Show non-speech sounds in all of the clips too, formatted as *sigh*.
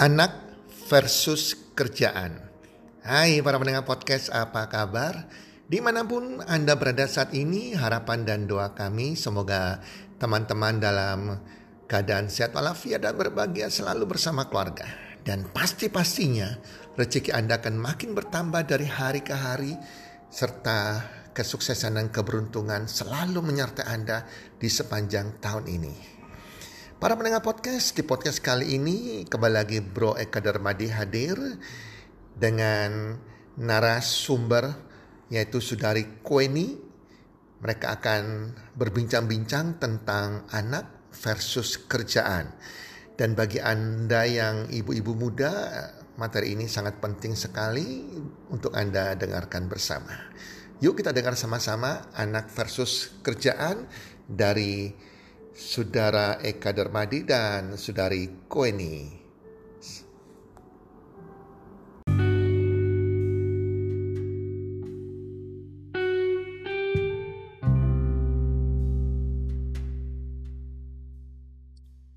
Anak versus kerjaan. Hai para pendengar podcast, apa kabar? Di mana pun Anda berada saat ini, harapan dan doa kami semoga teman-teman dalam keadaan sehat walafiat dan berbahagia selalu bersama keluarga. Dan pasti-pastinya rezeki Anda akan makin bertambah dari hari ke hari serta kesuksesan dan keberuntungan selalu menyertai Anda di sepanjang tahun ini. Para pendengar podcast, di podcast kali ini kembali lagi Bro Eka Darmadi hadir dengan narasumber yaitu Sudari Kweni. Mereka akan berbincang-bincang tentang anak versus kerjaan. Dan bagi Anda yang ibu-ibu muda, materi ini sangat penting sekali untuk Anda dengarkan bersama. Yuk kita dengar sama-sama anak versus kerjaan dari Saudara Eka Darmadi dan Saudari Koeni.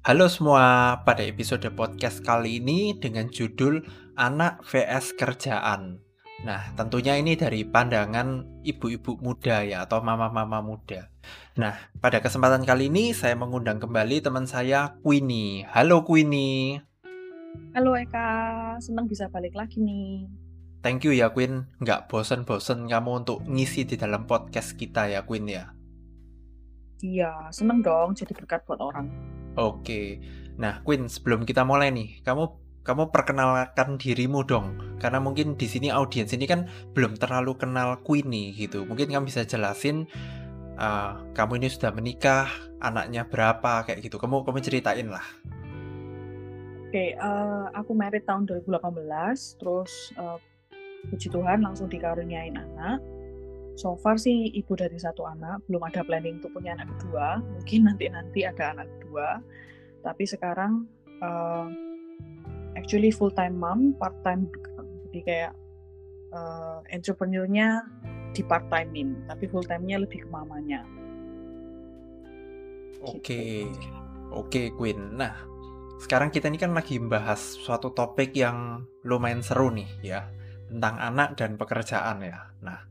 Halo semua, pada episode podcast kali ini dengan judul Anak VS Kerjaan. Nah, tentunya ini dari pandangan ibu-ibu muda ya atau mama-mama muda. Nah, pada kesempatan kali ini saya mengundang kembali teman saya Queenie. Halo Queenie. Halo Eka, senang bisa balik lagi nih. Thank you ya Queen, nggak bosen-bosen kamu untuk ngisi di dalam podcast kita ya Queen ya. Iya, seneng dong jadi berkat buat orang. Oke, nah Queen sebelum kita mulai nih, kamu kamu perkenalkan dirimu dong. Karena mungkin di sini audiens ini kan belum terlalu kenal Queenie gitu. Mungkin kamu bisa jelasin uh, kamu ini sudah menikah anaknya berapa kayak gitu. Kamu kamu ceritain lah. Oke okay, uh, eh, aku married tahun 2018 terus uh, puji Tuhan langsung dikaruniain anak. So far sih ibu dari satu anak belum ada planning untuk punya anak kedua. Mungkin nanti nanti ada anak kedua. Tapi sekarang uh, actually full time mom, part time jadi kayak uh, entrepreneurnya di part timein, tapi full time-nya lebih ke mamanya. Oke, okay. gitu. oke okay, Queen. Nah, sekarang kita ini kan lagi membahas suatu topik yang lumayan seru nih ya tentang anak dan pekerjaan ya. Nah,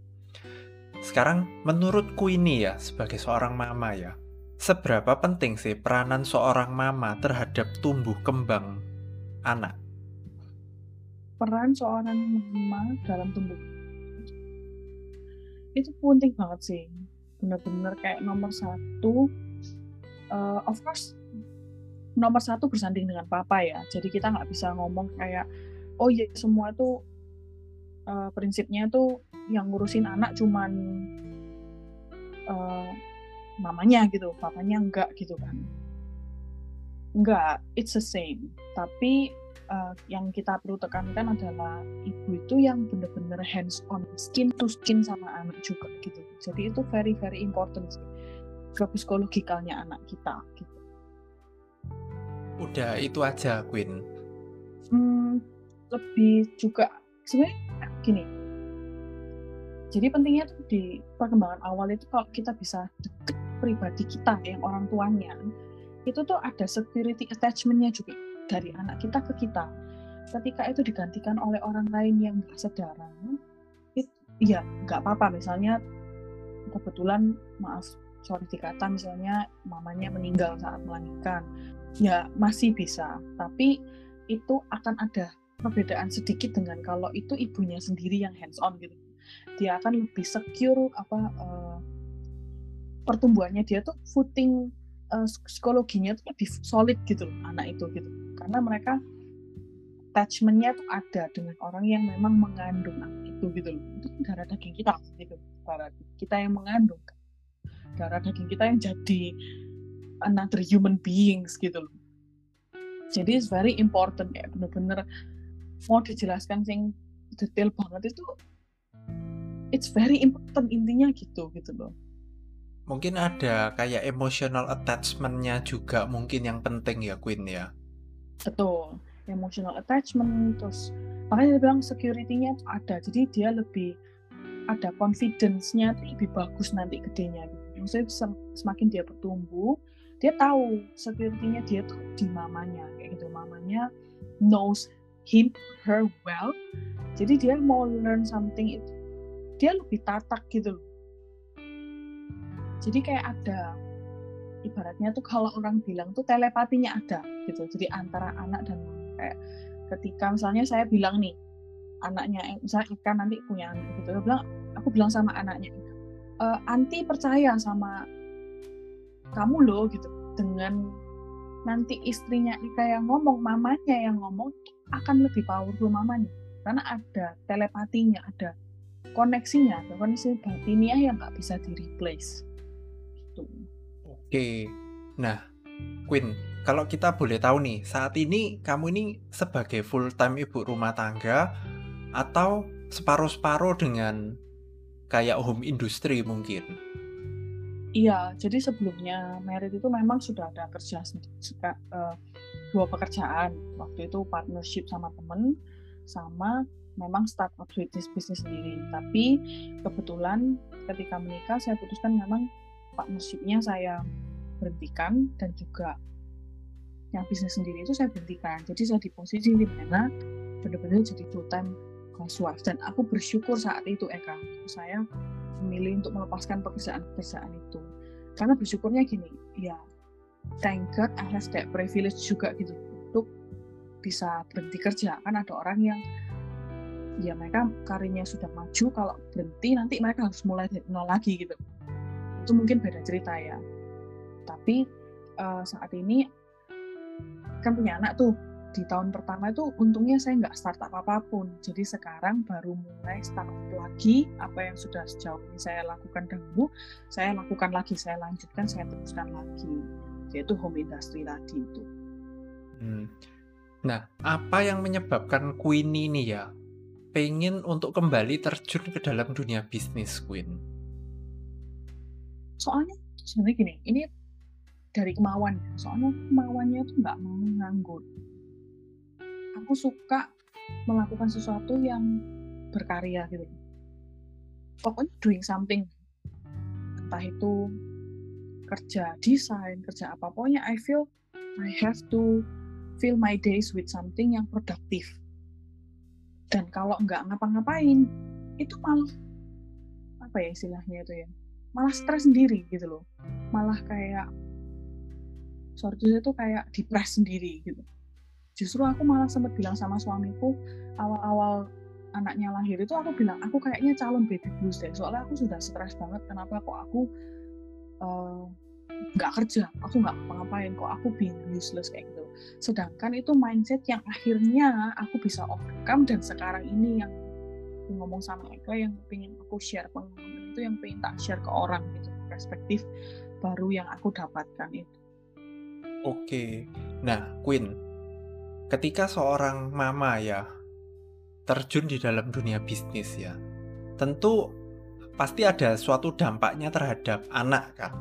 sekarang menurut Queenie ya sebagai seorang mama ya, seberapa penting sih peranan seorang mama terhadap tumbuh kembang anak? Peran seorang mama dalam tumbuh itu penting banget sih. Bener-bener kayak nomor satu, uh, of course nomor satu bersanding dengan papa ya. Jadi kita nggak bisa ngomong kayak, oh iya semua itu uh, prinsipnya tuh yang ngurusin anak cuman uh, mamanya gitu, papanya enggak gitu kan. Enggak, it's the same. Tapi uh, yang kita perlu tekankan adalah ibu itu yang benar-benar hands on skin to skin sama anak juga gitu. Jadi itu very very important sih psikologikalnya anak kita gitu. Udah itu aja Queen. Hmm, lebih juga sebenarnya gini. Jadi pentingnya tuh di perkembangan awal itu kalau kita bisa deket pribadi kita yang orang tuanya itu tuh ada security attachmentnya juga dari anak kita ke kita. Ketika itu digantikan oleh orang lain yang nggak sedarang itu ya nggak apa-apa. Misalnya kebetulan maaf sorry dikata misalnya mamanya meninggal saat melahirkan. Ya masih bisa. Tapi itu akan ada perbedaan sedikit dengan kalau itu ibunya sendiri yang hands on gitu. Dia akan lebih secure apa uh, pertumbuhannya. Dia tuh footing uh, psikologinya tuh lebih solid gitu loh anak itu gitu. Karena mereka attachmentnya tuh ada dengan orang yang memang mengandung anak itu gitu loh. Itu kan darah daging kita gitu darah kita yang mengandung. Darah daging kita yang jadi another human beings gitu loh. Jadi it's very important ya bener-bener mau dijelaskan sing detail banget itu it's very important intinya gitu gitu loh mungkin ada kayak emotional attachmentnya juga mungkin yang penting ya Queen ya? Betul emotional attachment terus makanya dia bilang security-nya ada jadi dia lebih ada confidence-nya lebih bagus nanti gedenya maksudnya semakin dia bertumbuh dia tahu security-nya dia tuh di mamanya kayak gitu. Mamanya knows him her well jadi dia mau learn something itu dia lebih tatak gitu loh jadi kayak ada ibaratnya tuh kalau orang bilang tuh telepatinya ada gitu. Jadi antara anak dan kayak ketika misalnya saya bilang nih anaknya misalnya ikan nanti punya anak gitu. Dia bilang aku bilang sama anaknya e, anti percaya sama kamu loh gitu. Dengan nanti istrinya Ika yang ngomong mamanya yang ngomong akan lebih powerful mamanya. Karena ada telepatinya ada koneksinya ada koneksi batiniah yang nggak bisa di replace gitu. oke nah Queen kalau kita boleh tahu nih saat ini kamu ini sebagai full time ibu rumah tangga atau separuh-separuh dengan kayak home industry mungkin? Iya, jadi sebelumnya merit itu memang sudah ada kerja uh, dua pekerjaan. Waktu itu partnership sama temen, sama memang startup bisnis bisnis sendiri. Tapi kebetulan ketika menikah saya putuskan memang partnershipnya saya berhentikan dan juga yang bisnis sendiri itu saya berhentikan. Jadi saya di posisi di mana benar-benar jadi full time housewife. Dan aku bersyukur saat itu Eka. Saya memilih untuk melepaskan pekerjaan-pekerjaan itu. Karena bersyukurnya gini ya thank God I have that privilege juga gitu untuk bisa berhenti kerja. Kan ada orang yang ya mereka karirnya sudah maju kalau berhenti nanti mereka harus mulai dari nol lagi gitu itu mungkin beda cerita ya tapi uh, saat ini kan punya anak tuh di tahun pertama itu untungnya saya nggak startup apa pun. Jadi sekarang baru mulai startup lagi apa yang sudah sejauh ini saya lakukan dahulu, saya lakukan lagi, saya lanjutkan, saya teruskan lagi. Yaitu home industry tadi itu. Hmm. Nah, apa yang menyebabkan Queen ini ya pengen untuk kembali terjun ke dalam dunia bisnis Queen? Soalnya sebenarnya gini, ini dari kemauan. Soalnya kemauannya itu nggak mau nganggur. Aku suka melakukan sesuatu yang berkarya gitu. Pokoknya doing something. Entah itu kerja desain kerja apa. Pokoknya I feel I have to fill my days with something yang produktif. Dan kalau nggak ngapa-ngapain itu malah apa ya istilahnya itu ya malah stres sendiri gitu loh. Malah kayak sorry itu kayak depres sendiri gitu. Justru aku malah sempat bilang sama suamiku awal-awal anaknya lahir itu aku bilang aku kayaknya calon baby blues deh soalnya aku sudah stres banget kenapa kok aku eh, nggak uh, kerja? Aku nggak ngapain kok aku being useless kayak gitu. Sedangkan itu mindset yang akhirnya aku bisa overcome dan sekarang ini yang ngomong sama Eka yang pengen aku share pengalaman itu yang pengen tak share ke orang gitu perspektif baru yang aku dapatkan itu. Oke, nah Queen, ketika seorang mama ya terjun di dalam dunia bisnis ya, tentu pasti ada suatu dampaknya terhadap anak kan.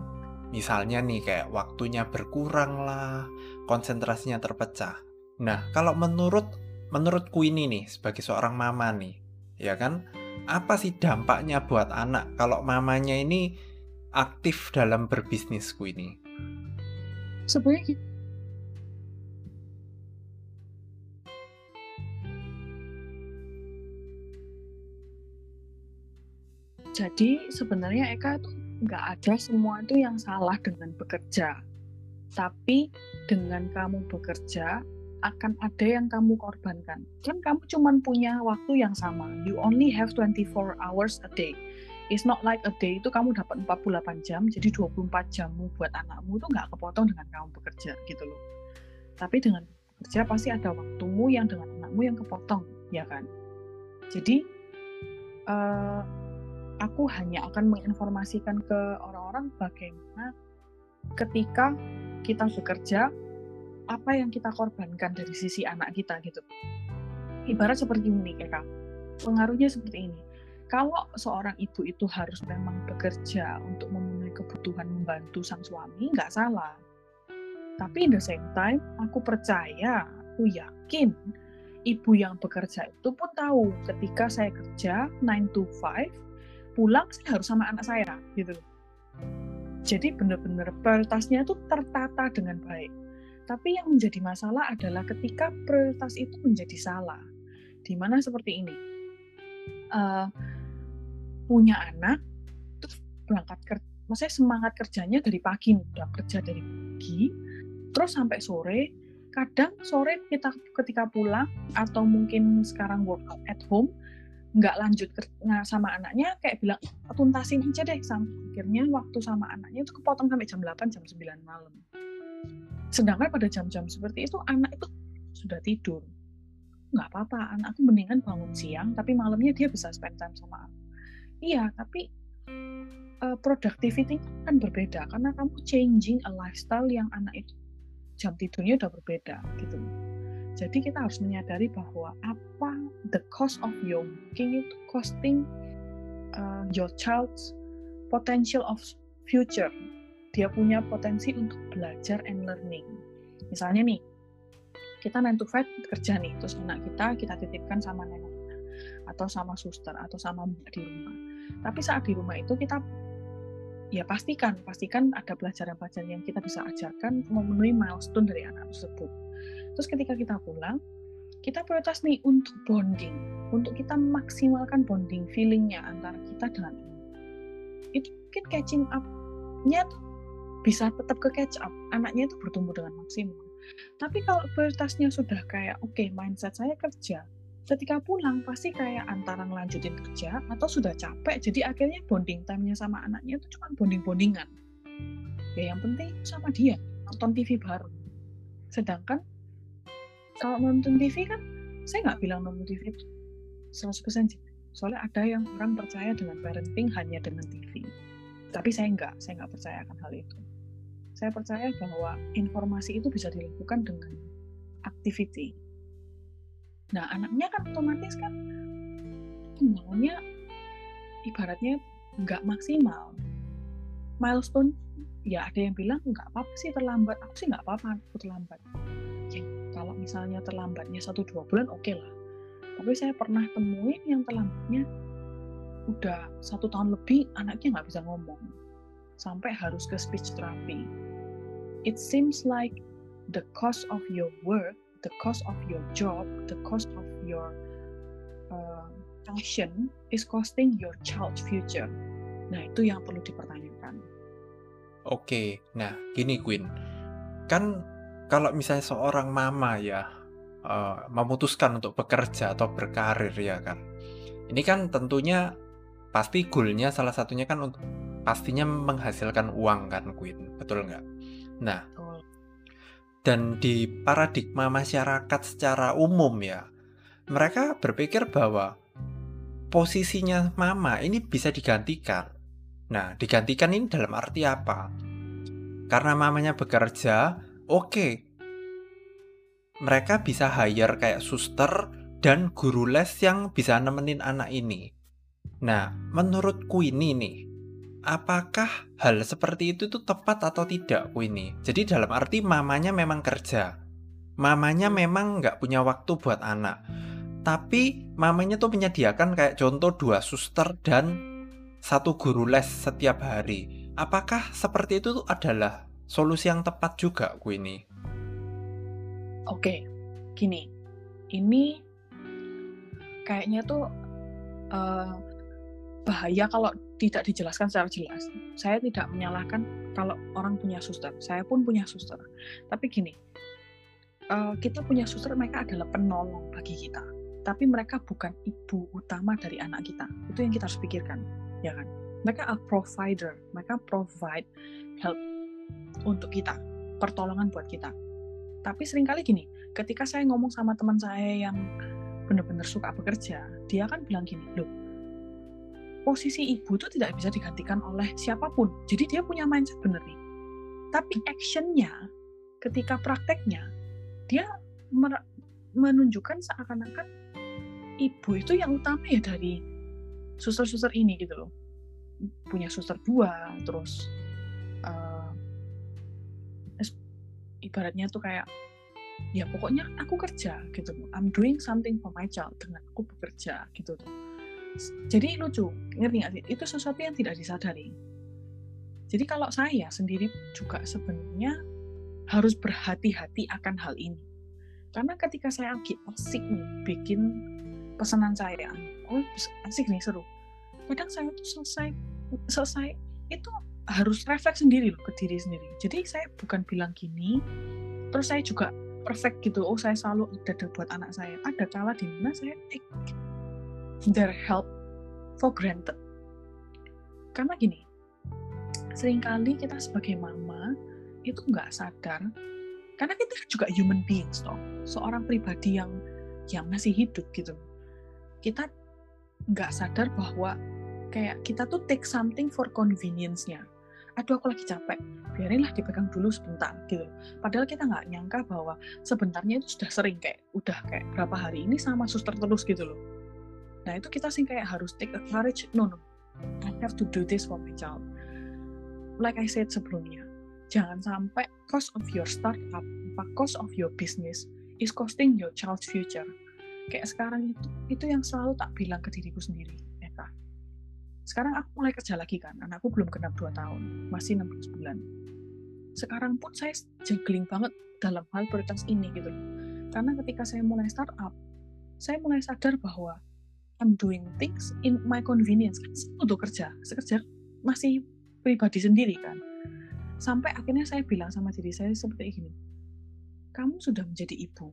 Misalnya nih kayak waktunya berkurang lah, konsentrasinya terpecah. Nah, kalau menurut menurutku ini nih sebagai seorang mama nih, ya kan, apa sih dampaknya buat anak kalau mamanya ini aktif dalam berbisnisku ini? Sebenarnya Jadi sebenarnya Eka tuh nggak ada semua itu yang salah dengan bekerja. Tapi dengan kamu bekerja akan ada yang kamu korbankan. Kan kamu cuma punya waktu yang sama. You only have 24 hours a day. It's not like a day itu kamu dapat 48 jam, jadi 24 jammu buat anakmu itu nggak kepotong dengan kamu bekerja gitu loh. Tapi dengan bekerja pasti ada waktumu yang dengan anakmu yang kepotong, ya kan? Jadi uh, aku hanya akan menginformasikan ke orang-orang bagaimana ketika kita bekerja apa yang kita korbankan dari sisi anak kita gitu. Ibarat seperti ini kak, pengaruhnya seperti ini. Kalau seorang ibu itu harus memang bekerja untuk memenuhi kebutuhan membantu sang suami, nggak salah. Tapi in the same time, aku percaya, aku yakin ibu yang bekerja itu pun tahu ketika saya kerja 9 to 5, pulang saya harus sama anak saya gitu jadi benar-benar prioritasnya itu tertata dengan baik Tapi yang menjadi masalah adalah ketika prioritas itu menjadi salah. Di mana seperti ini, uh, punya anak, terus berangkat kerja, maksudnya semangat kerjanya dari pagi, udah kerja dari pagi, terus sampai sore, kadang sore kita ketika pulang atau mungkin sekarang workout at home nggak lanjut nah, sama anaknya kayak bilang tuntasin aja deh sampai akhirnya waktu sama anaknya itu kepotong sampai jam 8 jam 9 malam sedangkan pada jam-jam seperti itu anak itu sudah tidur. Nggak apa-apa anakku mendingan bangun siang tapi malamnya dia bisa spend time sama aku. Iya tapi uh, productivity kan berbeda karena kamu changing a lifestyle yang anak itu jam tidurnya udah berbeda gitu. Jadi kita harus menyadari bahwa apa the cost of your working itu costing uh, your child's potential of future. Dia punya potensi untuk belajar and learning. Misalnya nih, kita 9 to 5 kerja nih, terus anak kita kita titipkan sama neneknya, atau sama suster, atau sama mbak di rumah. Tapi saat di rumah itu kita ya pastikan, pastikan ada pelajaran-pelajaran yang kita bisa ajarkan memenuhi milestone dari anak tersebut Terus ketika kita pulang, kita prioritas nih untuk bonding, untuk kita maksimalkan bonding feelingnya antara kita dengan. Itu mungkin catching up-nya bisa tetap ke catch up, anaknya itu bertumbuh dengan maksimal. Tapi kalau prioritasnya sudah kayak, oke okay, mindset saya kerja, ketika pulang pasti kayak antara ngelanjutin kerja atau sudah capek, jadi akhirnya bonding time-nya sama anaknya itu cuma bonding-bondingan. Ya yang penting sama dia, nonton TV bareng. Sedangkan kalau nonton TV kan saya nggak bilang nonton TV itu 100% soalnya ada yang orang percaya dengan parenting hanya dengan TV tapi saya nggak saya nggak percaya akan hal itu saya percaya bahwa informasi itu bisa dilakukan dengan activity. Nah anaknya kan otomatis kan maunya ibaratnya nggak maksimal. Milestone ya ada yang bilang nggak apa-apa sih terlambat. Aku sih nggak apa-apa aku terlambat. Kalau misalnya terlambatnya satu dua bulan oke okay lah. Tapi saya pernah temuin yang terlambatnya udah satu tahun lebih anaknya nggak bisa ngomong. Sampai harus ke speech therapy it seems like the cost of your work the cost of your job the cost of your uh, passion is costing your child's future. Nah itu yang perlu dipertanyakan. Oke nah gini Queen. Kan kalau misalnya seorang mama ya uh, memutuskan untuk bekerja atau berkarir ya kan, ini kan tentunya pasti goalnya salah satunya kan untuk pastinya menghasilkan uang kan Queen, betul nggak? Nah, dan di paradigma masyarakat secara umum ya, mereka berpikir bahwa posisinya mama ini bisa digantikan. Nah, digantikan ini dalam arti apa? Karena mamanya bekerja, oke mereka bisa hire kayak suster dan guru les yang bisa nemenin anak ini. Nah, menurutku ini nih, apakah hal seperti itu tuh tepat atau tidak ini? Jadi dalam arti mamanya memang kerja, mamanya memang nggak punya waktu buat anak, tapi mamanya tuh menyediakan kayak contoh dua suster dan satu guru les setiap hari. Apakah seperti itu tuh adalah solusi yang tepat juga ku ini. Oke, gini, ini kayaknya tuh uh, bahaya kalau tidak dijelaskan secara jelas. Saya tidak menyalahkan kalau orang punya suster, saya pun punya suster. Tapi gini, uh, kita punya suster, mereka adalah penolong bagi kita. Tapi mereka bukan ibu utama dari anak kita. Itu yang kita harus pikirkan, ya kan? Mereka are provider, mereka provide help untuk kita, pertolongan buat kita. Tapi sering kali gini, ketika saya ngomong sama teman saya yang benar-benar suka bekerja, dia kan bilang gini, loh, posisi ibu itu tidak bisa digantikan oleh siapa pun. Jadi dia punya mindset bener nih. Tapi actionnya, ketika prakteknya, dia menunjukkan seakan-akan ibu itu yang utama ya dari suster-suster ini gitu loh. Punya suster dua, terus ibaratnya tuh kayak ya pokoknya aku kerja gitu I'm doing something for my child dengan aku bekerja gitu tuh jadi lucu ngerti nggak sih itu sesuatu yang tidak disadari jadi kalau saya sendiri juga sebenarnya harus berhati-hati akan hal ini. Karena ketika saya lagi asik nih bikin pesanan saya, oh asik nih seru. Kadang saya tuh selesai selesai itu harus refleks sendiri loh ke diri sendiri. Jadi saya bukan bilang gini, terus saya juga perfect gitu. Oh saya selalu ada buat anak saya. Ada kala di mana saya take their help for granted. Karena gini, sering kali kita sebagai mama itu nggak sadar karena kita juga human beings toh seorang pribadi yang yang masih hidup gitu. Kita nggak sadar bahwa kayak kita tuh take something for convenience-nya. Aduh aku lagi capek biarinlah dipegang dulu sebentar gitu. Padahal kita nggak nyangka bahwa sebenarnya itu sudah sering kayak udah kayak berapa hari ini sama suster terus gitu loh nah itu kita sih kayak harus take a courage no no I have to do this for my child like I said sebelumnya jangan sampai cost of your startup, cost of your business is costing your child's future. Kayak sekarang itu, itu yang selalu tak bilang ke diriku sendiri, Eka. Sekarang aku mulai kerja lagi kan, anakku belum genap 2 tahun, masih 16 bulan. Sekarang pun saya juggling banget dalam hal prioritas ini gitu Karena ketika saya mulai startup, saya mulai sadar bahwa I'm doing things in my convenience. Untuk kerja, sekerja masih pribadi sendiri kan Sampai akhirnya saya bilang sama diri saya seperti ini, kamu sudah menjadi ibu.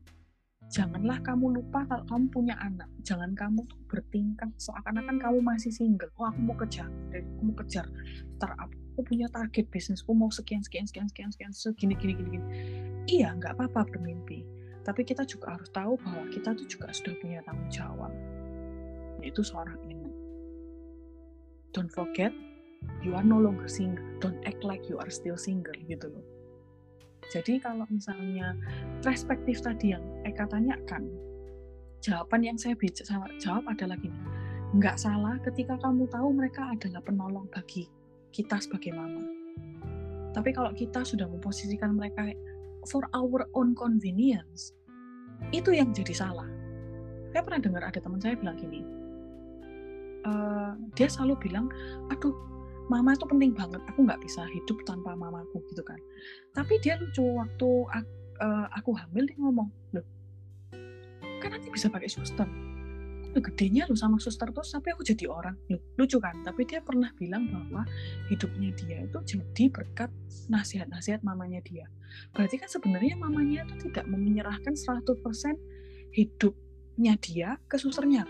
Janganlah kamu lupa kalau kamu punya anak. Jangan kamu tuh bertingkah seakan-akan kamu masih single. Oh, aku mau kejar, aku mau kejar startup. Aku punya target bisnisku mau sekian, sekian, sekian, sekian, sekian, segini, gini, gini, gini. Iya, nggak apa-apa bermimpi. Tapi kita juga harus tahu bahwa kita tuh juga sudah punya tanggung jawab. Yaitu seorang ibu. Don't forget, you are no longer single. Don't act like you are still single gitu loh. Jadi kalau misalnya perspektif tadi yang Eka tanyakan jawaban yang saya bisa jawab adalah gini. Nggak salah ketika kamu tahu mereka adalah penolong bagi kita sebagai mama. Tapi kalau kita sudah memposisikan mereka for our own convenience itu yang jadi salah. Saya pernah dengar ada teman saya bilang gini uh, dia selalu bilang aduh mama itu penting banget aku nggak bisa hidup tanpa mamaku gitu kan. Tapi dia lucu waktu aku, uh, eh, aku hamil dia ngomong loh kan nanti bisa pakai suster. Udah gedenya lo sama suster terus sampai aku jadi orang. Loh lucu kan? Tapi dia pernah bilang bahwa hidupnya dia itu jadi berkat nasihat-nasihat mamanya dia. Berarti kan sebenarnya mamanya itu tidak menyerahkan 100% hidupnya dia ke susternya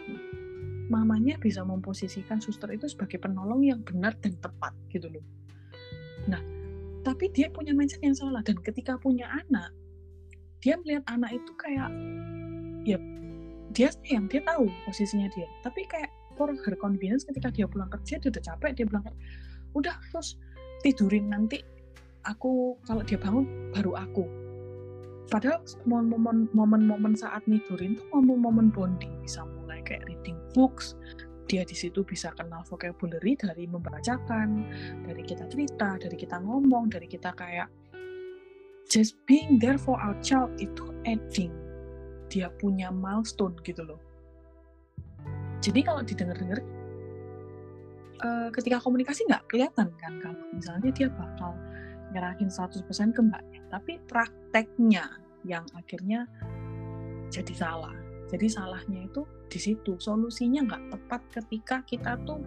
mamanya bisa memposisikan suster itu sebagai penolong yang benar dan tepat gitu loh. Nah, tapi dia punya mindset yang salah dan ketika punya anak, dia melihat anak itu kayak ya dia yang dia tahu posisinya dia, tapi kayak for her convenience ketika dia pulang kerja dia udah capek dia bilang udah terus tidurin nanti aku kalau dia bangun baru aku padahal momen-momen saat tidurin tuh momen-momen bonding bisa kayak reading books dia di situ bisa kenal vocabulary dari membacakan, dari kita cerita, dari kita ngomong, dari kita kayak just being there for our child itu adding dia punya milestone gitu loh. Jadi kalau didengar-dengar uh, ketika komunikasi nggak kelihatan kan kalau misalnya dia bakal nyerahin 100% ke mbaknya, tapi prakteknya yang akhirnya jadi salah. Jadi salahnya itu di situ. Solusinya nggak tepat ketika kita tuh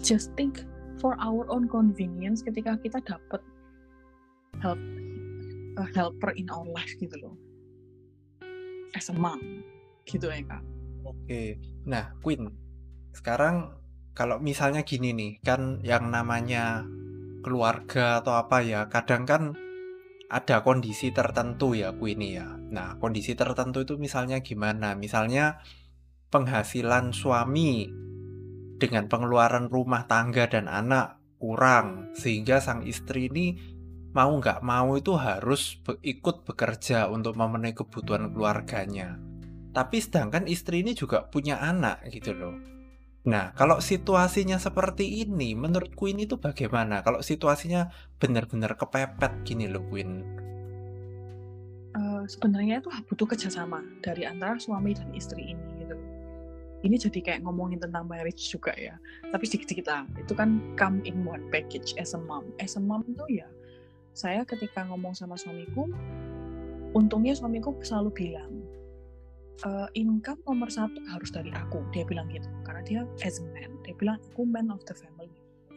just think for our own convenience ketika kita dapat help a helper in our life gitu loh. As a mom, gitu ya kak. Oke, nah Queen, sekarang kalau misalnya gini nih, kan yang namanya keluarga atau apa ya, kadang kan ada kondisi tertentu ya Queen ya. Nah, kondisi tertentu itu misalnya gimana? Misalnya penghasilan suami dengan pengeluaran rumah tangga dan anak kurang sehingga sang istri ini mau nggak mau itu harus be ikut bekerja untuk memenuhi kebutuhan keluarganya. Tapi sedangkan istri ini juga punya anak gitu loh. Nah, kalau situasinya seperti ini, menurut Queen itu bagaimana? Kalau situasinya benar-benar kepepet gini loh, Queen. Uh, sebenarnya itu butuh kerjasama dari antara suami dan istri ini gitu. Ini jadi kayak ngomongin tentang marriage juga ya. Tapi sedikit-sedikit lah. Itu kan come in one package as a mom. As a mom tuh ya saya ketika ngomong sama suamiku untungnya suamiku selalu bilang e, income nomor satu harus dari aku. Dia bilang gitu. Karena dia as a man dia bilang aku man of the family.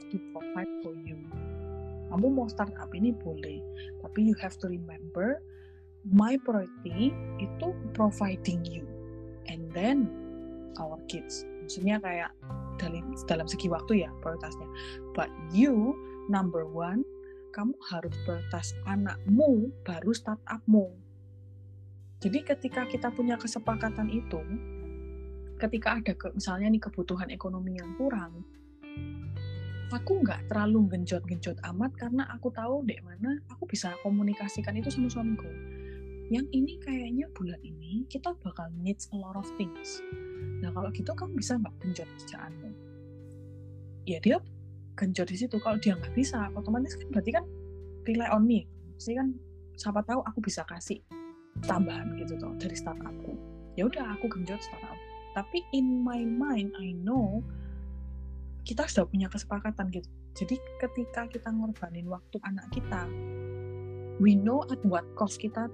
To provide for you. Kamu mau start up ini boleh tapi you have to remember my priority itu providing you and then our kids. Maksudnya kayak dalam dalam segi waktu ya prioritasnya. But you number one kamu harus prioritas anakmu baru startupmu. Jadi ketika kita punya kesepakatan itu, ketika ada ke, misalnya nih kebutuhan ekonomi yang kurang, aku nggak terlalu genjot-genjot amat karena aku tahu dek mana aku bisa komunikasikan itu sama suamiku. Yang ini kayaknya bulan ini kita bakal needs a lot of things. Nah kalau gitu kamu bisa nggak genjot kerjaanmu? Ya dia genjot di situ. Kalau dia nggak bisa, otomatis kan berarti kan rely on me. Jadi kan siapa tahu aku bisa kasih tambahan gitu tuh dari startupku ya udah aku genjot startup tapi in my mind I know kita sudah punya kesepakatan gitu jadi ketika kita ngorbanin waktu anak kita we know at what cost kita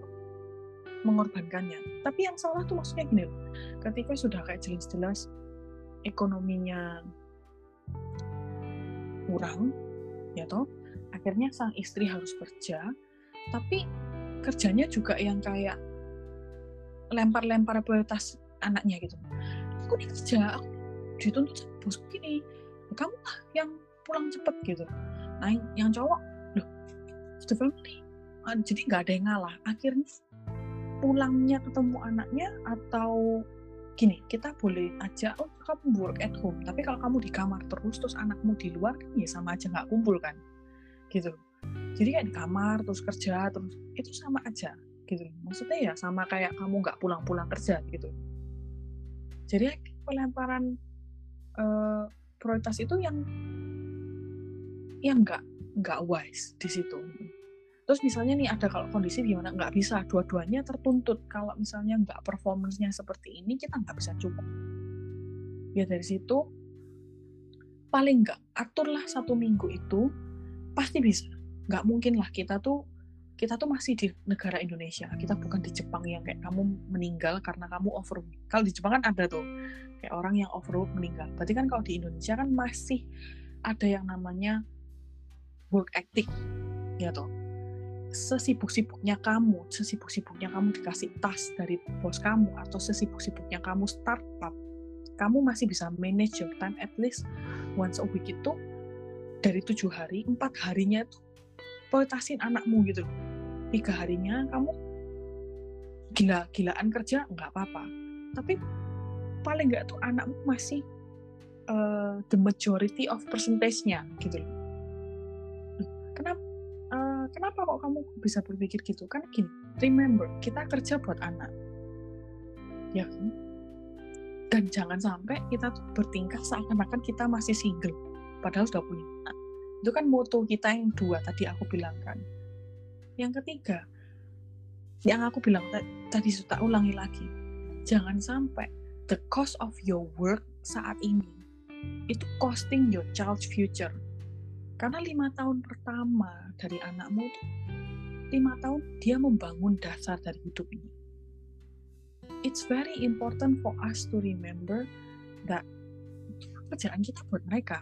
mengorbankannya. Tapi yang salah tuh maksudnya gini ketika sudah kayak jelas-jelas ekonominya kurang ya toh akhirnya sang istri harus kerja tapi kerjanya juga yang kayak lempar-lempar prioritas anaknya gitu. Aku nih kerja aku dituntut sama bos gini kamu lah yang pulang cepet gitu. Nah yang cowok loh the family ah, jadi nggak ada yang ngalah. Akhirnya pulangnya ketemu anaknya atau gini kita boleh aja oh kamu work at home. Tapi kalau kamu di kamar terus terus anakmu di luar kan ya sama aja nggak kumpul kan? Gitu jadi kayak di kamar terus kerja terus itu sama aja gitu maksudnya ya sama kayak kamu nggak pulang-pulang kerja gitu. Jadi pelemparan uh, prioritas itu yang yang nggak nggak wise di situ terus misalnya nih ada kalau kondisi gimana? Nggak bisa. Dua-duanya tertuntut. Kalau misalnya nggak performance-nya seperti ini kita nggak bisa cukup. Ya dari situ paling nggak aturlah satu minggu itu pasti bisa. Nggak mungkin lah kita tuh kita tuh masih di negara Indonesia. Kita bukan di Jepang yang kayak kamu meninggal karena kamu overwork kalau di Jepang kan ada tuh kayak orang yang overwork meninggal. Berarti kan kalau di Indonesia kan masih ada yang namanya work ethic ya toh sesibuk-sibuknya kamu sesibuk-sibuknya kamu dikasih tas dari bos kamu atau sesibuk-sibuknya kamu startup kamu masih bisa manage your time at least once a week itu dari tujuh hari empat harinya itu eksploitasin anakmu gitu tiga harinya kamu gila-gilaan kerja nggak apa-apa. Tapi paling nggak tuh anakmu masih uh, the majority of percentage-nya gitu loh. Kenapa uh, kenapa kok kamu bisa berpikir gitu kan gini remember kita kerja buat anak ya kan dan jangan sampai kita tuh bertingkah seakan-akan kita masih single padahal sudah punya anak itu kan moto kita yang dua tadi aku bilang kan. Yang ketiga, yang aku bilang tadi sudah ulangi lagi. Jangan sampai the cost of your work saat ini itu costing your child's future. Karena lima tahun pertama dari anakmu lima tahun dia membangun dasar dari hidup ini. It's very important for us to remember that kerjaan kita buat mereka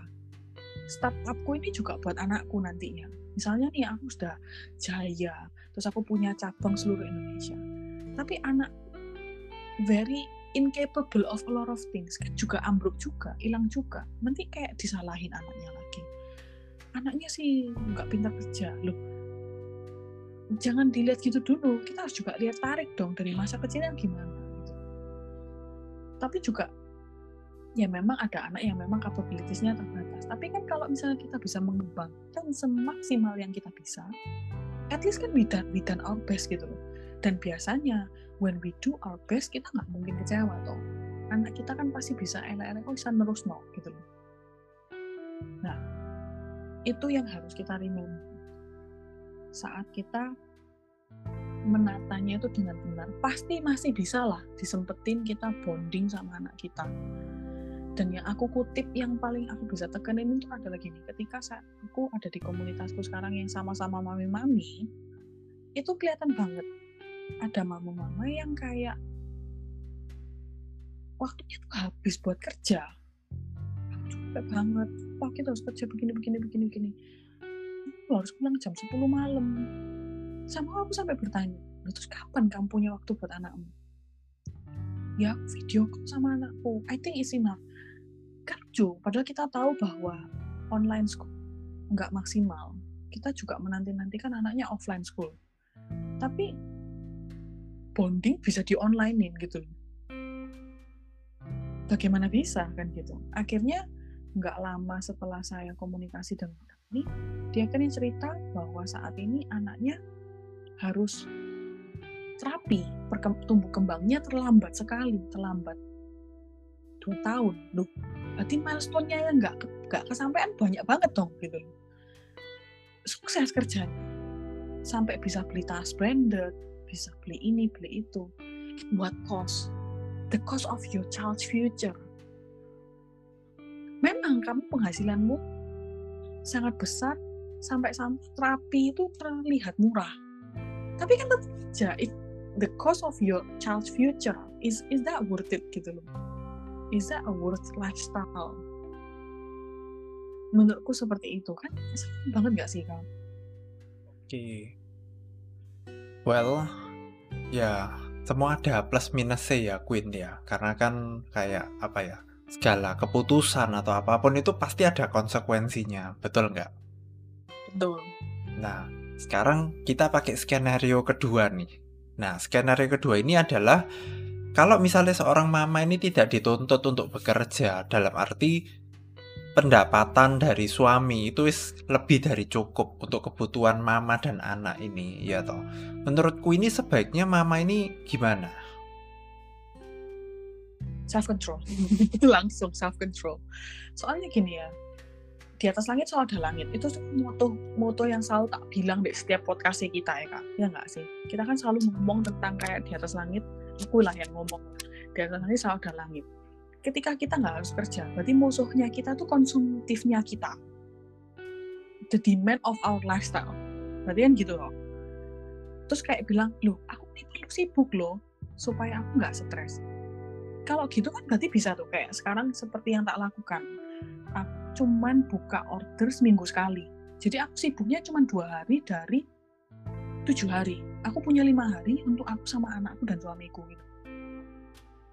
startupku ini juga buat anakku nantinya. Misalnya nih aku sudah jaya, terus aku punya cabang seluruh Indonesia. Tapi anak very incapable of a lot of things juga ambruk juga, hilang juga. Nanti kayak disalahin anaknya lagi. Anaknya sih nggak pintar kerja loh. Jangan dilihat gitu dulu. Kita harus juga lihat tarik dong dari masa kecilnya gimana. Gitu. Tapi juga ya memang ada anak yang memang kapabilitasnya terbatas. Tapi kan kalau misalnya kita bisa mengembangkan semaksimal yang kita bisa, at least kan we done, we done our best gitu loh. Dan biasanya when we do our best kita nggak mungkin kecewa toh. Anak kita kan pasti bisa elek-elek kok bisa nerus no gitu loh. Nah, itu yang harus kita remember. Saat kita menatanya itu dengan benar pasti masih bisa lah disempetin kita bonding sama anak kita. Dan yang aku kutip yang paling aku bisa tekanin itu adalah gini ketika saat aku ada di komunitasku sekarang yang sama-sama mami-mami itu kelihatan banget. Ada mama-mama yang kayak waktunya tuh habis buat kerja. Capek banget wah kita harus kerja begini begini begini begini. Lu harus pulang jam 10 malam. Sama aku sampai bertanya terus kapan kamu punya waktu buat anakmu? Ya aku video call sama anakku. I think it's enough. Kerja padahal kita tahu bahwa online school nggak maksimal. Kita juga menanti-nantikan anaknya offline school. Tapi bonding bisa di onlinein gitu bagaimana bisa kan gitu. Akhirnya nggak lama setelah saya komunikasi dengan ini dia kan yang cerita bahwa saat ini anaknya harus terapi tumbuh kembangnya terlambat sekali terlambat dua tahun. Loh berarti milestone-nya yang nggak nggak kesampaian banyak banget dong gitu sukses kerjanya. Sampai bisa beli tas branded bisa beli ini beli itu. Buat cost? The cost of your child's future. Memang kamu penghasilanmu sangat besar sampai terapi itu terlihat murah. Tapi kan tetap aja it, the cost of your child's future is is that worth it gitu loh. Is that a worth lifestyle? Menurutku seperti itu kan banget gak sih kamu? Oke. Okay. Well, ya semua ada plus minusnya ya Queen ya karena kan kayak apa ya segala keputusan atau apa pun itu pasti ada konsekuensinya betul nggak? Betul. Nah sekarang kita pakai skenario kedua nih. Nah skenario kedua ini adalah kalau misalnya seorang mama ini tidak dituntut untuk bekerja dalam arti pendapatan dari suami itu lebih dari cukup untuk kebutuhan mama dan anak ini ya toh? Menurutku ini sebaiknya mama ini gimana self control *laughs* langsung self control soalnya gini ya di atas langit selalu ada langit itu moto moto yang selalu tak bilang di setiap podcast kita ya kak ya nggak sih kita kan selalu ngomong tentang kayak di atas langit aku lah yang ngomong di atas langit selalu ada langit ketika kita nggak harus kerja, berarti musuhnya kita tuh konsumtifnya kita. The demand of our lifestyle. Berarti kan gitu loh. Terus kayak bilang, loh aku ini perlu sibuk loh, supaya aku nggak stres. Kalau gitu kan berarti bisa tuh, kayak sekarang seperti yang tak lakukan. Aku cuman buka order seminggu sekali. Jadi aku sibuknya cuma dua hari dari tujuh hari. Aku punya lima hari untuk aku sama anakku dan suamiku gitu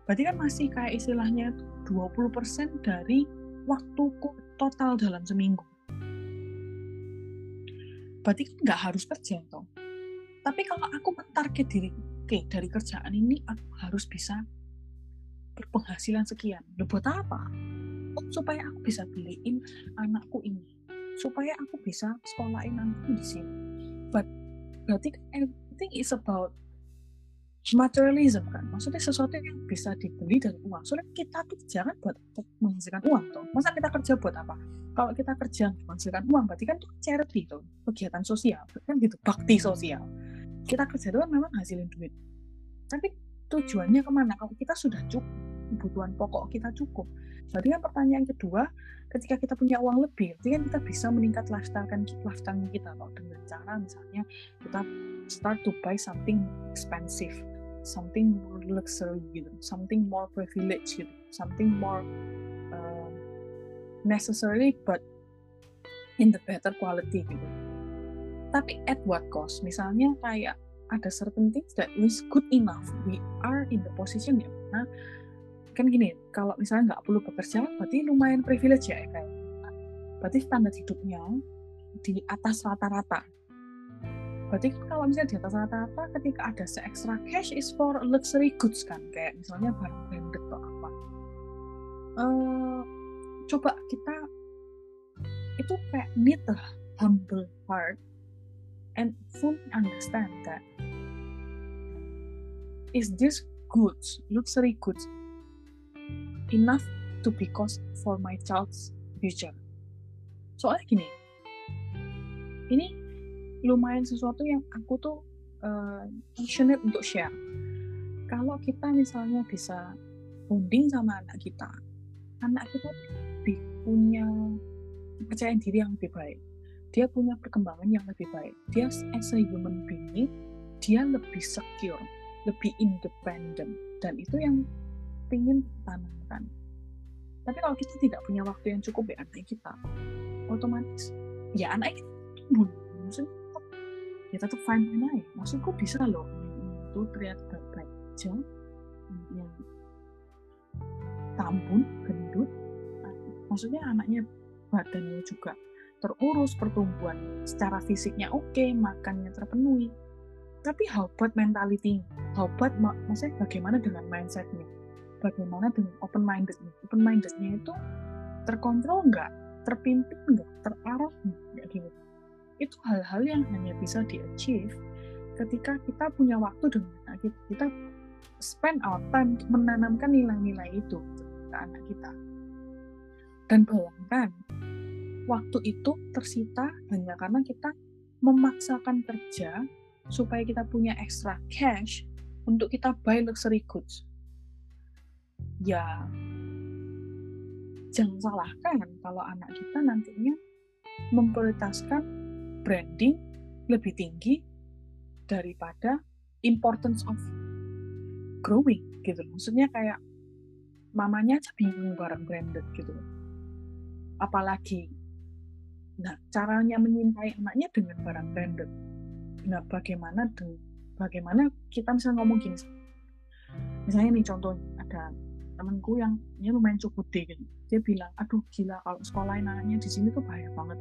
berarti kan masih kayak istilahnya 20% dari waktuku total dalam seminggu. Berarti kan nggak harus kerja toh. Tapi kalau aku mentarget diri, oke okay, dari kerjaan ini aku harus bisa berpenghasilan sekian. Loh buat apa? Oh, supaya aku bisa beliin anakku ini. Supaya aku bisa sekolahin anakku di sini. But berarti kan everything is about materialism kan maksudnya sesuatu yang bisa dibeli dari uang soalnya kita tuh jangan buat menghasilkan uang tuh masa kita kerja buat apa kalau kita kerja menghasilkan uang berarti kan itu charity tuh kegiatan sosial kan gitu bakti sosial kita kerja itu kan memang hasilin duit tapi tujuannya ke mana kalau kita sudah cukup kebutuhan pokok kita cukup berarti kan pertanyaan kedua ketika kita punya uang lebih berarti kan kita bisa meningkat lifestyle kan lifestyle kita loh dengan cara misalnya kita start to buy something expensive something more luxury gitu, something more privilege gitu, something more uh, necessary but in the better quality gitu. Tapi at what cost? Misalnya kayak ada certain things that is good enough. We are in the position ya nah kan gini, kalau misalnya nggak perlu bekerja, berarti lumayan privilege ya kayak. Berarti standar hidupnya di atas rata-rata berarti kan kalau misalnya di atas rata-rata ketika ada se extra cash is for luxury goods kan kayak misalnya barang branded atau apa uh, coba kita itu kayak need a humble heart and fully understand that is this goods luxury goods enough to be cost for my child's future. Soalnya gini ini lumayan sesuatu yang aku tuh uh, passionate untuk share. Kalau kita misalnya bisa bonding sama anak kita, anak kita lebih punya kepercayaan diri yang lebih baik. Dia punya perkembangan yang lebih baik. Dia as a human being dia lebih secure lebih independen dan itu yang ingin tanamkan. Tapi kalau kita tidak punya waktu yang cukup ya anak kita otomatis ya anak kita tumbuh. Maksudnya tetap, ya tetap fine fine aja. Maksudku bisa loh itu terlihat baik-baik aja yang tambun gendut. Maksudnya anaknya badannya juga terurus pertumbuhan secara fisiknya oke okay, makannya terpenuhi. Tapi how about mentality about maksudnya bagaimana dengan mindsetnya? Bagaimana dengan open mindednya open mindednya itu terkontrol nggak? Terpimpin nggak? Terarah nggak? Gitu. Itu hal-hal yang hanya bisa di achieve ketika kita punya waktu dengan kita, kita spend our time menanamkan nilai-nilai itu ke anak kita. Dan bayangkan waktu itu tersita hanya karena kita memaksakan kerja supaya kita punya extra cash untuk kita buy luxury goods. Ya, jangan salahkan kalau anak kita nantinya memprioritaskan branding lebih tinggi daripada importance of growing gitu. Maksudnya kayak mamanya aja bingung barang branded gitu. Apalagi Nah, caranya menyintai anaknya dengan barang branded. Nah, bagaimana dengan bagaimana kita misalnya ngomong gini, misalnya nih contoh ada temanku yang ini lumayan cukup deh gitu. Dia bilang, aduh gila kalau sekolah anaknya di sini tuh bahaya banget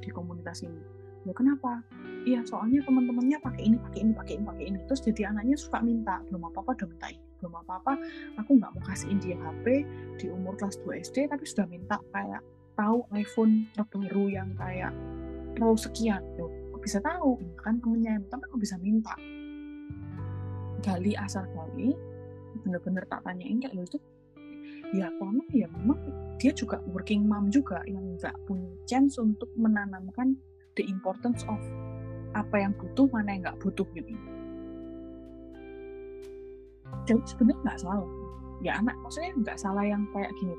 di komunitas ini. Ya kenapa? Iya soalnya teman-temannya pakai ini, pakai ini, pakai ini, pakai ini. Terus jadi anaknya suka minta, belum apa-apa udah minta ini, belum apa-apa. Aku nggak mau kasihin dia HP di umur kelas 2 SD, tapi sudah minta kayak tahu iPhone terbaru yang kayak Pro sekian tuh bisa tahu kan temennya tapi kok bisa minta gali asal gali bener-bener tak tanyain kayak lo itu ya karena ya memang dia juga working mom juga yang nggak punya chance untuk menanamkan the importance of apa yang butuh mana yang nggak butuh gitu. Jadi sebenarnya nggak salah. Ya anak maksudnya nggak salah yang kayak gini.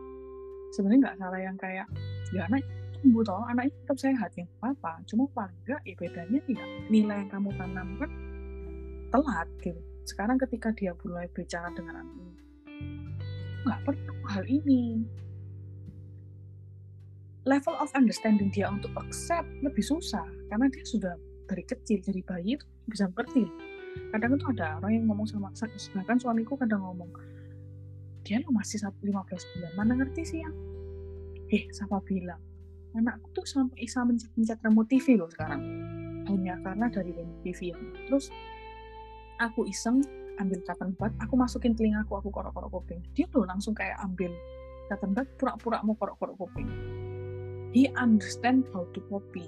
Sebenarnya nggak salah yang kayak ya anak tumbuh toh anaknya tetap sehat ya apa cuma paling enggak ya bedanya ya nilai yang kamu tanamkan telat gitu sekarang ketika dia mulai bicara dengan anak nggak perlu hal ini. Level of understanding dia untuk accept lebih susah karena dia sudah dari kecil jadi bayi itu bisa mengerti kadang itu ada orang yang ngomong sama bahkan suamiku kadang ngomong dia lo masih 15 bulan mana ngerti sih yang eh siapa bilang? Anakku tuh sampai bisa mencet-mencet remote TV loh sekarang. Hanya karena dari remote TV yang terus aku iseng ambil cotton bud aku masukin telingaku aku korok-korok kuping. Dia tuh langsung kayak ambil cotton bud pura-pura mau korok-korok kuping. He understand how to copy.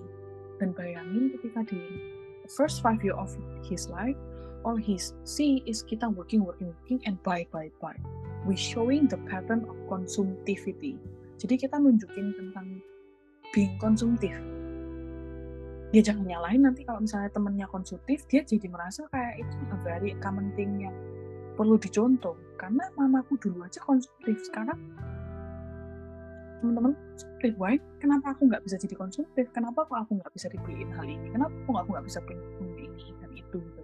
Dan bayangin ketika di first five year of his life all his see is kita working working working and buy buy buy. We showing the pattern of consumptivity. Jadi kita nunjukin tentang being konsumtif. Dia jangan nyalain nanti kalau misalnya temennya konsumtif, dia jadi merasa kayak itu a very common thing yang perlu dicontoh. Karena mamaku dulu aja konsumtif, sekarang teman-teman konsumtif, why? Kenapa aku nggak bisa jadi konsumtif? Kenapa kok aku nggak bisa dibeliin hal ini? Kenapa kok aku nggak bisa beli ini dan itu? Gitu.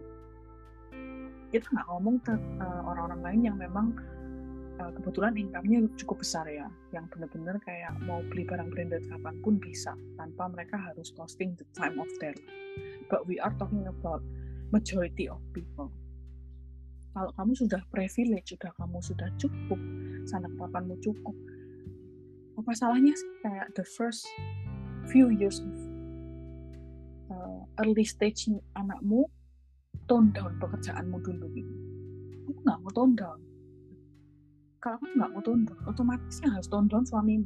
Kita nggak ngomong ke uh, orang-orang lain yang memang uh, kebetulan income-nya cukup besar ya, yang benar-benar kayak mau beli barang branded kapan pun bisa, tanpa mereka harus costing the time of their life. But we are talking about majority of people. Kalau kamu sudah privilege, sudah kamu sudah cukup, sanak papanmu cukup, apa salahnya sih kayak the first few years of uh, early stage anakmu tone down pekerjaanmu dulu gitu. Aku nggak mau tone down kalau kamu nggak mau tunduk otomatis yang harus tonton suamimu.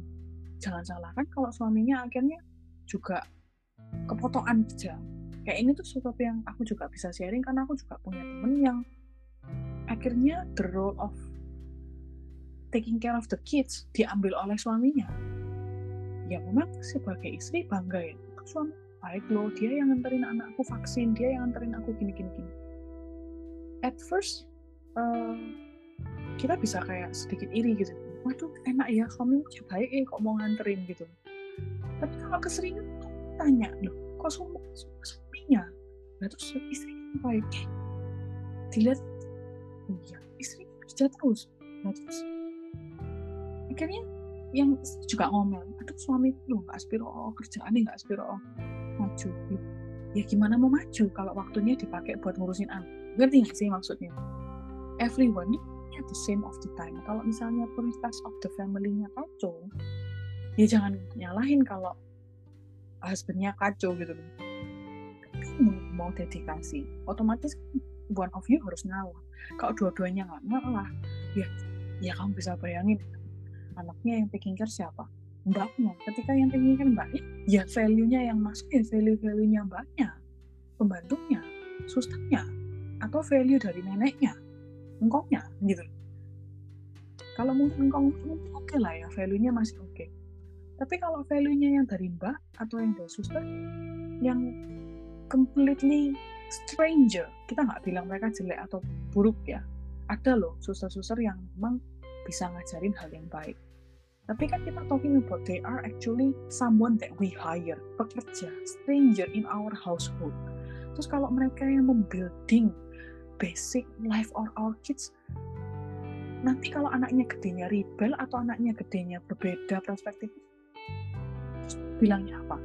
Jangan salahkan kalau suaminya akhirnya juga kepotokan kerja kayak ini tuh sesuatu yang aku juga bisa sharing karena aku juga punya temen yang akhirnya the role of taking care of the kids diambil oleh suaminya. Ya memang sebagai istri bangga ya. Suami baik loh dia yang nganterin anakku vaksin dia yang nganterin aku gini gini gini at first uh, kita bisa kayak sedikit iri gitu. Waduh enak ya kamu baik eh kok mau nganterin gitu. Tapi kalau keseringan tanya loh kok semua suaminya? Nah terus istrinya baik dilihat oh iya istrinya kerja terus. Nah terus akhirnya yang juga ngomel aduh suami lu nggak aspiro oh, kerjaannya nggak aspiro oh, maju. Ya gimana mau maju kalau waktunya dipakai buat ngurusin anak ngerti nggak sih maksudnya? Everyone at the same of the time. Kalau misalnya prioritas of the family-nya kacau ya jangan nyalahin kalau husbandnya kacau gitu kamu mau dedikasi otomatis one of you harus ngalah. Kalau dua-duanya nggak ngalah ya ya kamu bisa bayangin anaknya yang taking care siapa? Mbaknya. Ketika yang taking care mbaknya ya value-nya yang masuk ya value-value-nya mbaknya pembantunya susternya atau value dari neneknya engkongnya gitu. Kalau mungkin engkong oke okay lah ya value-nya masih oke. Okay. tapi kalau value-nya yang dari mbak atau yang dari suster yang completely stranger kita nggak bilang mereka jelek atau buruk ya. Ada loh suster-suster yang memang bisa ngajarin hal yang baik. Tapi kan kita talking about they are actually someone that we hire pekerja stranger in our household. Terus kalau mereka yang membuilding basic life of our kids. Nanti kalau anaknya gedenya rebel atau anaknya gedenya berbeda perspektif bilangnya apa?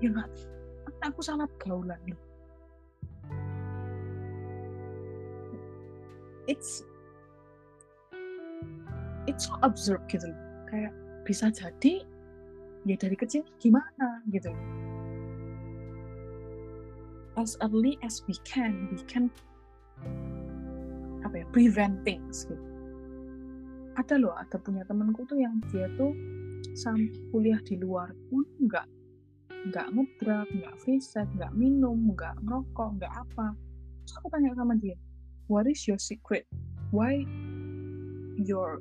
Ya nggak aku salah gaulan nih it's it's so absurd gitu loh. Kayak bisa jadi ya dari kecil gimana gitu as early as we can we can apa ya prevent things gitu. Ada loh ada punya temanku tuh yang dia tuh sampai kuliah di luar pun nggak nggak ngedrak nggak free nggak minum nggak ngerokok nggak apa. Terus aku tanya sama dia what is your secret? Why your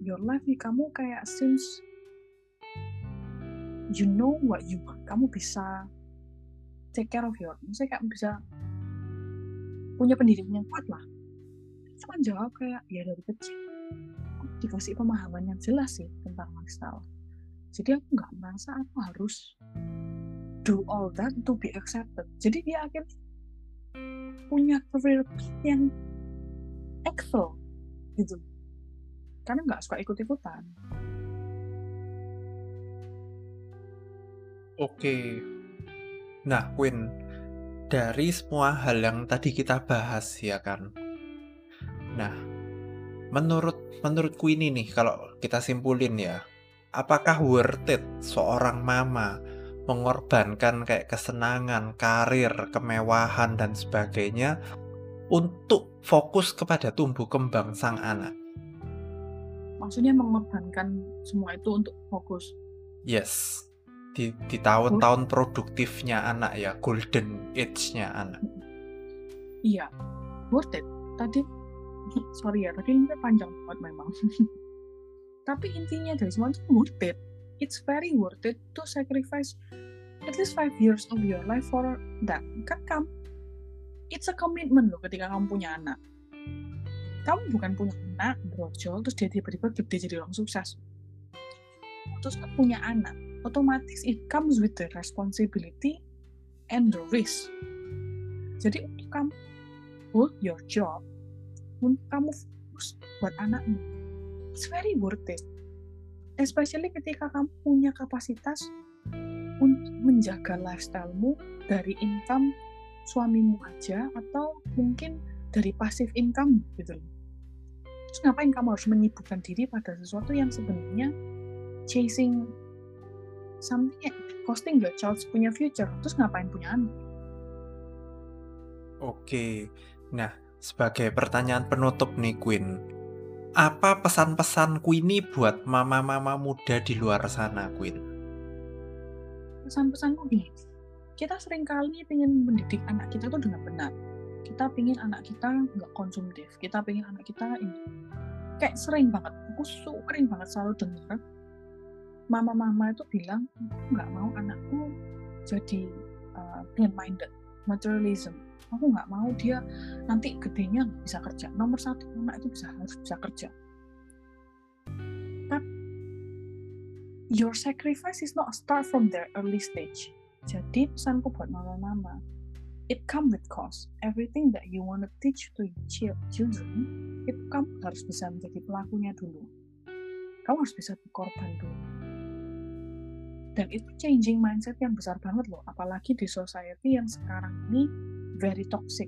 your life kamu kayak since you know what you want kamu bisa take care of your maksudnya kayak bisa punya pendidikan yang kuat lah cuma jawab kayak ya dari kecil aku dikasih pemahaman yang jelas sih tentang lifestyle jadi aku nggak merasa aku harus do all that to be accepted jadi dia akhirnya punya career yang excel gitu karena nggak suka ikut-ikutan. Oke. Nah, Queen, dari semua hal yang tadi kita bahas ya kan. Nah, menurut menurut Queen ini kalau kita simpulin ya, apakah worth it seorang mama mengorbankan kayak kesenangan, karir, kemewahan dan sebagainya untuk fokus kepada tumbuh kembang sang anak? maksudnya mengorbankan semua itu untuk fokus yes di di tahun-tahun produktifnya anak ya golden age-nya anak. Iya worth it. Tadi *laughs* sorry ya tadi ini panjang banget memang. *laughs* Tapi intinya dari semua itu worth it it's very worth it to sacrifice at least five years of your life for that. Kan kamu it's a commitment loh ketika kamu punya anak. Kamu bukan punya anak brojol terus dia tiba-tiba gede jadi orang sukses. Terus kamu punya anak otomatis it comes with the responsibility and the risk. Jadi untuk kamu hold your job untuk kamu fokus buat anakmu. It's very worth it. Especially ketika kamu punya kapasitas untuk menjaga lifestylemu dari income suamimu aja atau mungkin dari pasif income gitu loh. Terus ngapain kamu harus menyibukkan diri pada sesuatu yang sebenarnya chasing something costing your child punya future terus ngapain punya anak? Oke. Nah sebagai pertanyaan penutup nih Queen. Apa pesan-pesan Queenie buat mama-mama muda di luar sana Queen? Pesan-pesanku gini. Kita sering kali ingin mendidik anak kita tuh dengan benar. Kita pingin anak kita nggak konsumtif. Kita pingin anak kita ini kayak sering banget. Aku sering banget selalu dengar mama-mama itu bilang nggak mau anakku jadi uh, minded materialism aku nggak mau dia nanti gedenya bisa kerja nomor satu anak itu bisa harus bisa kerja your sacrifice is not start from their early stage. Jadi pesanku buat mama-mama, it come with cost. Everything that you want to teach to your children, itu kamu harus bisa menjadi pelakunya dulu. Kamu harus bisa berkorban dulu. Dan itu changing mindset yang besar banget loh, apalagi di society yang sekarang ini very toxic.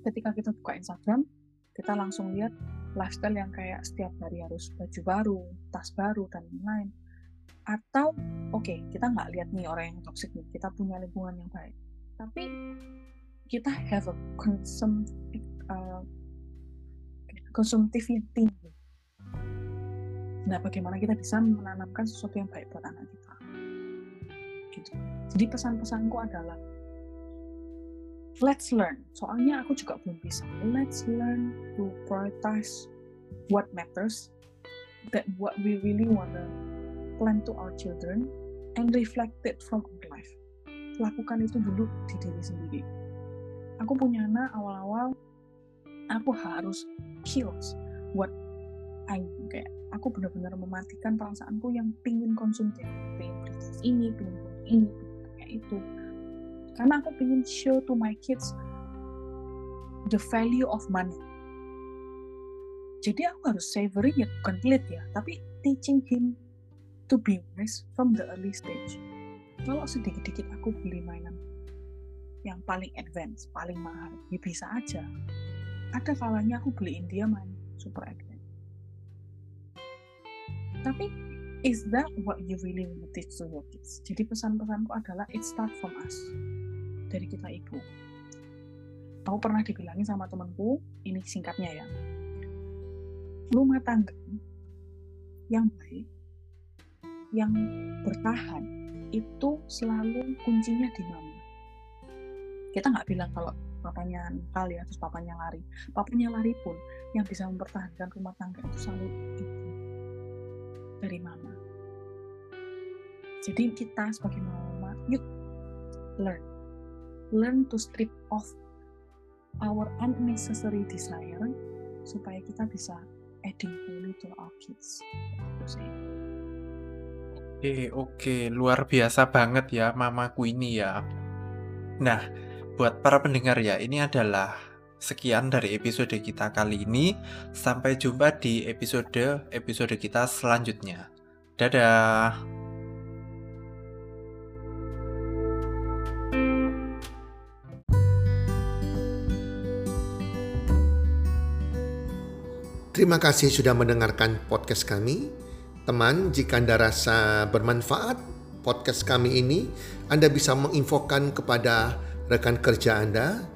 Ketika kita buka Instagram, kita langsung lihat lifestyle yang kayak setiap hari harus baju baru, tas baru, dan lain-lain. Atau, oke, okay, kita nggak lihat nih orang yang toxic nih, kita punya lingkungan yang baik. Tapi kita have a consum, uh, konsumtif yang tinggi. Nah, bagaimana kita bisa menanamkan sesuatu yang baik buat anak kita? Gitu. Jadi pesan-pesanku adalah let's learn. Soalnya aku juga belum bisa. Let's learn to prioritize what matters, that what we really wanna plan to our children, and reflect it from our life. Lakukan itu dulu di diri sendiri. Aku punya anak awal-awal, aku harus kills what I kayak aku benar-benar mematikan perasaanku yang pingin konsumtif, pingin ini, pingin ini, kayak itu karena aku pengen show to my kids the value of money jadi aku harus savoring ya bukan pelit ya tapi teaching him to be wise from the early stage kalau sedikit-sedikit aku beli mainan yang paling advance, paling mahal, ya bisa aja. Ada kalanya aku beliin dia main super advance. Tapi, is that what you really want to teach to your kids? Jadi pesan-pesanku adalah it start from us dari kita ibu. Aku pernah dibilangin sama temenku, ini singkatnya ya, rumah tangga yang baik, yang bertahan, itu selalu kuncinya di mama. Kita nggak bilang kalau papanya nakal ya, terus papanya lari. Papanya lari pun, yang bisa mempertahankan rumah tangga itu selalu ibu dari mama. Jadi kita sebagai mama, yuk learn learn to strip off our unnecessary desire supaya kita bisa adding value to our kids. Oke, oke, luar biasa banget ya mamaku ini ya. Nah, buat para pendengar ya, ini adalah sekian dari episode kita kali ini. Sampai jumpa di episode-episode kita selanjutnya. Dadah. Terima kasih sudah mendengarkan podcast kami. Teman, jika Anda rasa bermanfaat podcast kami ini, Anda bisa menginfokan kepada rekan kerja Anda,